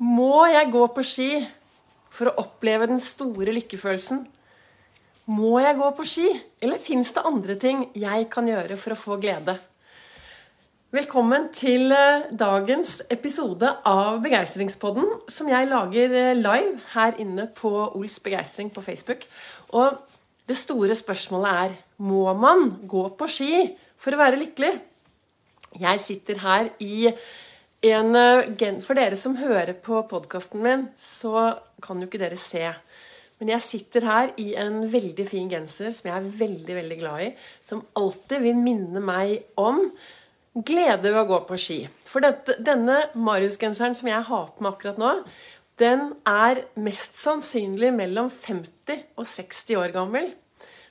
Må jeg gå på ski for å oppleve den store lykkefølelsen? Må jeg gå på ski, eller fins det andre ting jeg kan gjøre for å få glede? Velkommen til eh, dagens episode av Begeistringspodden, som jeg lager eh, live her inne på Ols begeistring på Facebook. Og det store spørsmålet er må man gå på ski for å være lykkelig? Jeg sitter her i en, eh, for dere som hører på podkasten min, så kan jo ikke dere se. Men jeg sitter her i en veldig fin genser som jeg er veldig veldig glad i. Som alltid vil minne meg om glede ved å gå på ski. For dette, denne Marius-genseren som jeg har på meg akkurat nå, den er mest sannsynlig mellom 50 og 60 år gammel.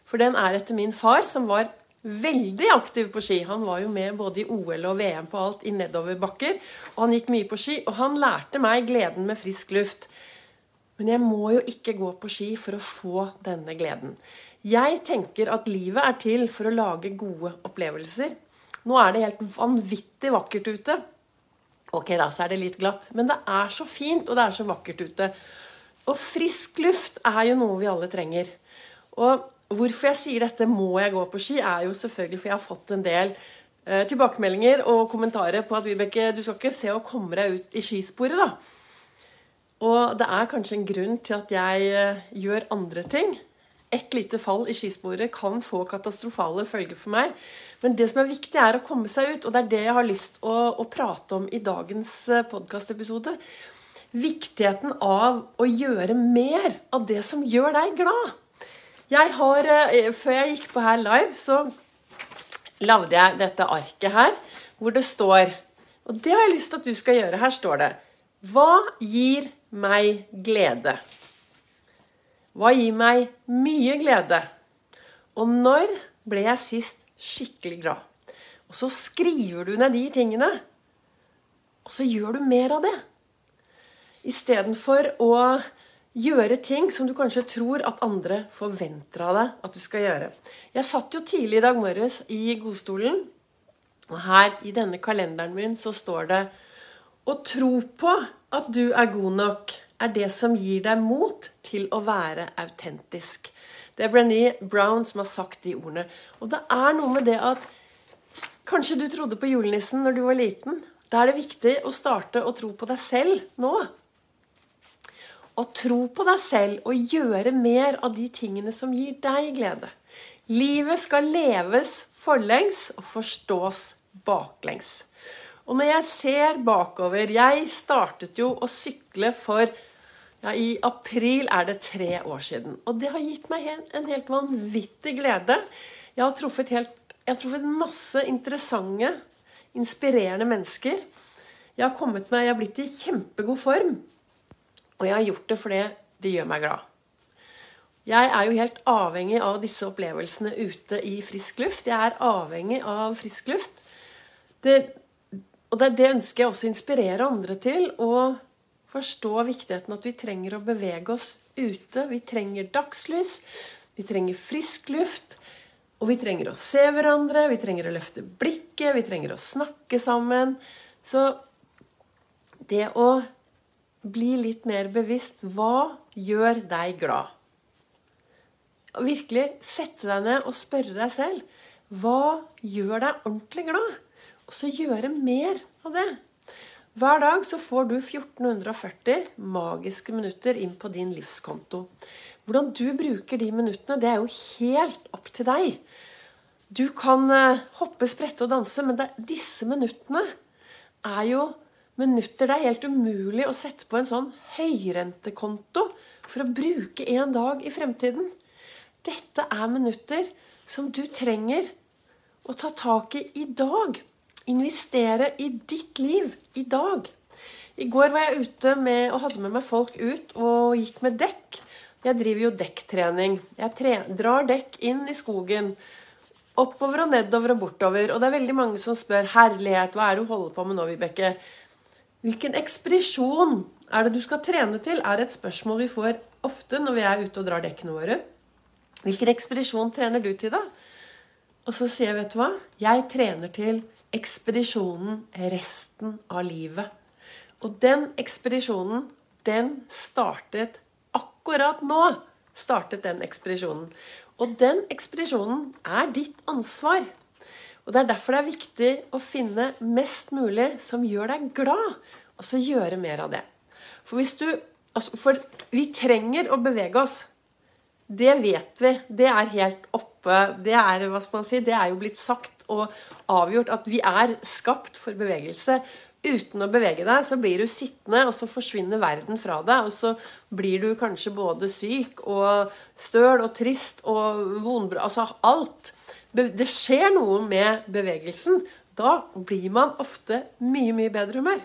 For den er etter min far, som var veldig aktiv på ski. Han var jo med både i OL og VM på alt i nedoverbakker. Og han gikk mye på ski, og han lærte meg gleden med frisk luft. Men jeg må jo ikke gå på ski for å få denne gleden. Jeg tenker at livet er til for å lage gode opplevelser. Nå er det helt vanvittig vakkert ute. Ok, da, så er det litt glatt. Men det er så fint, og det er så vakkert ute. Og frisk luft er jo noe vi alle trenger. Og Hvorfor jeg sier dette 'må jeg gå på ski', er jo selvfølgelig for jeg har fått en del eh, tilbakemeldinger og kommentarer på at Vibeke, du skal ikke se å komme deg ut i skisporet, da. Og det er kanskje en grunn til at jeg eh, gjør andre ting. Et lite fall i skisporet kan få katastrofale følger for meg. Men det som er viktig, er å komme seg ut, og det er det jeg har lyst å, å prate om i dagens eh, podkastepisode. Viktigheten av å gjøre mer av det som gjør deg glad. Jeg har, eh, Før jeg gikk på her live, så lagde jeg dette arket her, hvor det står Og det har jeg lyst til at du skal gjøre. Her står det Hva gir meg glede? Hva gir meg mye glede? Og når ble jeg sist skikkelig glad? Og så skriver du ned de tingene. Og så gjør du mer av det. Istedenfor å gjøre ting som du kanskje tror at andre forventer av deg at du skal gjøre. Jeg satt jo tidlig i dag morges i godstolen, og her i denne kalenderen min så står det Å tro på at du er god nok, er det som gir deg mot til å være autentisk. Det er Brené Brown som har sagt de ordene. Og det er noe med det at Kanskje du trodde på julenissen når du var liten. Da er det viktig å starte å tro på deg selv nå å tro på deg selv og gjøre mer av de tingene som gir deg glede. Livet skal leves forlengs og forstås baklengs. Og når jeg ser bakover Jeg startet jo å sykle for ja, I april er det tre år siden. Og det har gitt meg en helt vanvittig glede. Jeg har truffet, helt, jeg har truffet masse interessante, inspirerende mennesker. Jeg har kommet meg, jeg har blitt i kjempegod form. Og jeg har gjort det fordi det gjør meg glad. Jeg er jo helt avhengig av disse opplevelsene ute i frisk luft. Jeg er avhengig av frisk luft. Det, og det, det ønsker jeg også å inspirere andre til. Å forstå viktigheten at vi trenger å bevege oss ute. Vi trenger dagslys. Vi trenger frisk luft. Og vi trenger å se hverandre, vi trenger å løfte blikket, vi trenger å snakke sammen. Så det å bli litt mer bevisst. Hva gjør deg glad? Virkelig sette deg ned og spørre deg selv. Hva gjør deg ordentlig glad? Og så gjøre mer av det. Hver dag så får du 1440 magiske minutter inn på din livskonto. Hvordan du bruker de minuttene, det er jo helt opp til deg. Du kan eh, hoppe, sprette og danse, men det, disse minuttene er jo minutter. Det er helt umulig å sette på en sånn høyrentekonto for å bruke en dag i fremtiden. Dette er minutter som du trenger å ta tak i i dag. Investere i ditt liv i dag. I går var jeg ute med, og hadde med meg folk ut og gikk med dekk. Jeg driver jo dekktrening. Jeg drar dekk inn i skogen. Oppover og nedover og bortover. Og det er veldig mange som spør 'Herlighet, hva er det du holder på med nå, Vibeke?' Hvilken ekspedisjon er det du skal trene til, er et spørsmål vi får ofte når vi er ute og drar dekkene våre. Hvilken ekspedisjon trener du til, da? Og så sier jeg, vet du hva? Jeg trener til ekspedisjonen resten av livet. Og den ekspedisjonen, den startet akkurat nå. Startet den ekspedisjonen. Og den ekspedisjonen er ditt ansvar. Og Det er derfor det er viktig å finne mest mulig som gjør deg glad, og så gjøre mer av det. For du altså, For vi trenger å bevege oss. Det vet vi. Det er helt oppe. Det er, hva skal man si, det er jo blitt sagt og avgjort at vi er skapt for bevegelse. Uten å bevege deg, så blir du sittende, og så forsvinner verden fra deg. Og så blir du kanskje både syk og støl og trist og vondbra Altså alt. Det skjer noe med bevegelsen. Da blir man ofte mye, mye bedre humør.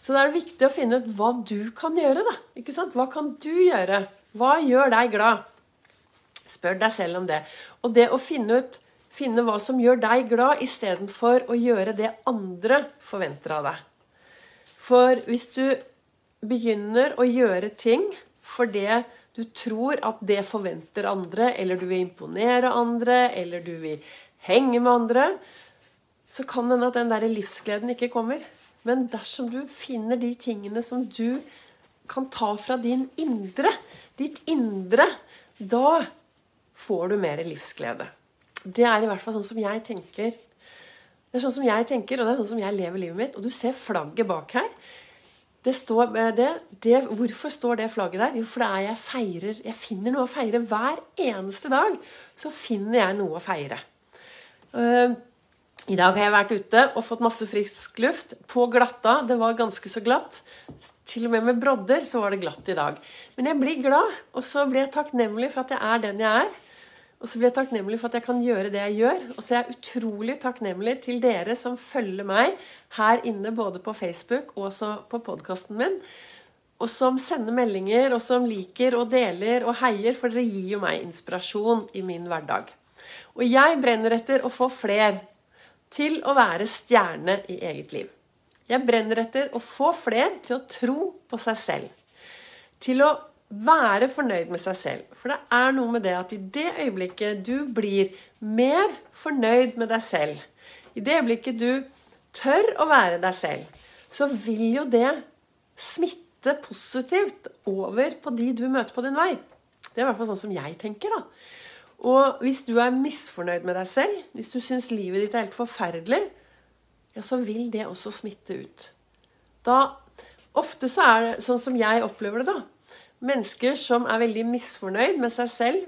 Så det er viktig å finne ut hva du kan gjøre. da. Ikke sant? Hva kan du gjøre? Hva gjør deg glad? Spør deg selv om det. Og det å finne ut finne hva som gjør deg glad, istedenfor å gjøre det andre forventer av deg. For hvis du begynner å gjøre ting for det du tror at det forventer andre, eller du vil imponere andre, eller du vil henge med andre, så kan det hende at den der livsgleden ikke kommer. Men dersom du finner de tingene som du kan ta fra din indre, ditt indre, da får du mer livsglede. Det er i hvert fall sånn som jeg tenker. Det er sånn som jeg tenker, og det er sånn som jeg lever livet mitt. Og du ser flagget bak her. Det står, eh, det, det, hvorfor står det flagget der? Jo, for det er jeg feirer Jeg finner noe å feire. Hver eneste dag så finner jeg noe å feire. Uh, I dag har jeg vært ute og fått masse frisk luft på glatta. Det var ganske så glatt. Til og med med brodder så var det glatt i dag. Men jeg blir glad, og så blir jeg takknemlig for at jeg er den jeg er. Og så blir jeg takknemlig for at jeg kan gjøre det jeg gjør. Og så er jeg utrolig takknemlig til dere som følger meg her inne, både på Facebook og også på podkasten min. Og som sender meldinger, og som liker og deler og heier, for dere gir jo meg inspirasjon i min hverdag. Og jeg brenner etter å få fler til å være stjerne i eget liv. Jeg brenner etter å få fler til å tro på seg selv. Til å være fornøyd med seg selv. For det er noe med det at i det øyeblikket du blir mer fornøyd med deg selv, i det øyeblikket du tør å være deg selv, så vil jo det smitte positivt over på de du møter på din vei. Det er i hvert fall sånn som jeg tenker, da. Og hvis du er misfornøyd med deg selv, hvis du syns livet ditt er helt forferdelig, ja, så vil det også smitte ut. Da Ofte så er det sånn som jeg opplever det, da mennesker som er veldig misfornøyd med seg selv,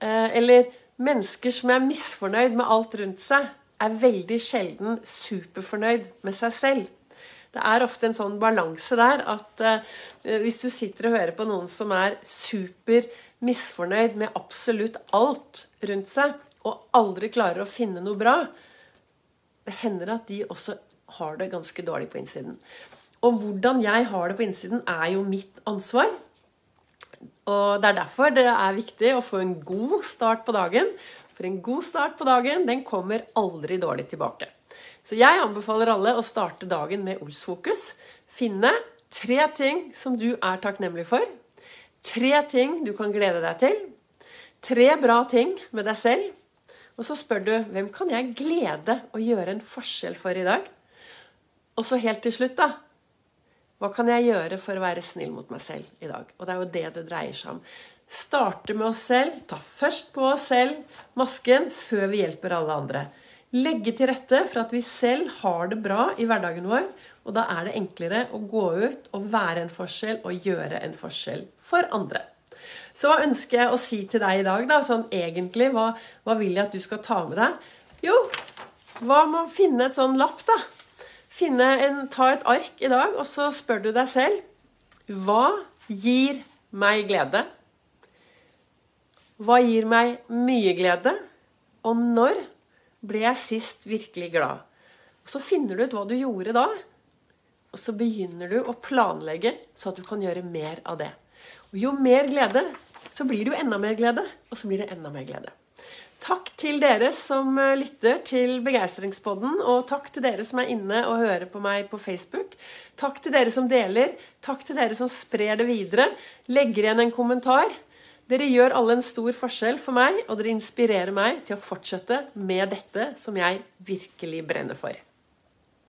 eh, eller mennesker som er misfornøyd med alt rundt seg, er veldig sjelden superfornøyd med seg selv. Det er ofte en sånn balanse der at uh, hvis du sitter og hører på noen som er super misfornøyd med absolutt alt rundt seg, og aldri klarer å finne noe bra, det hender at de også har det ganske dårlig på innsiden. Og hvordan jeg har det på innsiden, er jo mitt ansvar. Og det er derfor det er viktig å få en god start på dagen. For en god start på dagen, den kommer aldri dårlig tilbake. Så jeg anbefaler alle å starte dagen med Ols-fokus. Finne tre ting som du er takknemlig for. Tre ting du kan glede deg til. Tre bra ting med deg selv. Og så spør du hvem kan jeg glede å gjøre en forskjell for i dag? Og så helt til slutt, da. Hva kan jeg gjøre for å være snill mot meg selv i dag? Og det er jo det det dreier seg om. Starte med oss selv. Ta først på oss selv masken før vi hjelper alle andre. Legge til rette for at vi selv har det bra i hverdagen vår. Og da er det enklere å gå ut og være en forskjell og gjøre en forskjell for andre. Så hva ønsker jeg å si til deg i dag, da? Sånn egentlig, hva, hva vil jeg at du skal ta med deg? Jo, hva med å finne et sånn lapp, da? En, ta et ark i dag, og så spør du deg selv Hva gir meg glede? Hva gir meg mye glede? Og når ble jeg sist virkelig glad? Og Så finner du ut hva du gjorde da. Og så begynner du å planlegge så at du kan gjøre mer av det. Og jo mer glede, så blir det jo enda mer glede. Og så blir det enda mer glede. Takk til dere som eh, lytter til Begeistringspodden, og takk til dere som er inne og hører på meg på Facebook. Takk til dere som deler. Takk til dere som sprer det videre. Legger igjen en kommentar. Dere gjør alle en stor forskjell for meg, og dere inspirerer meg til å fortsette med dette som jeg virkelig brenner for.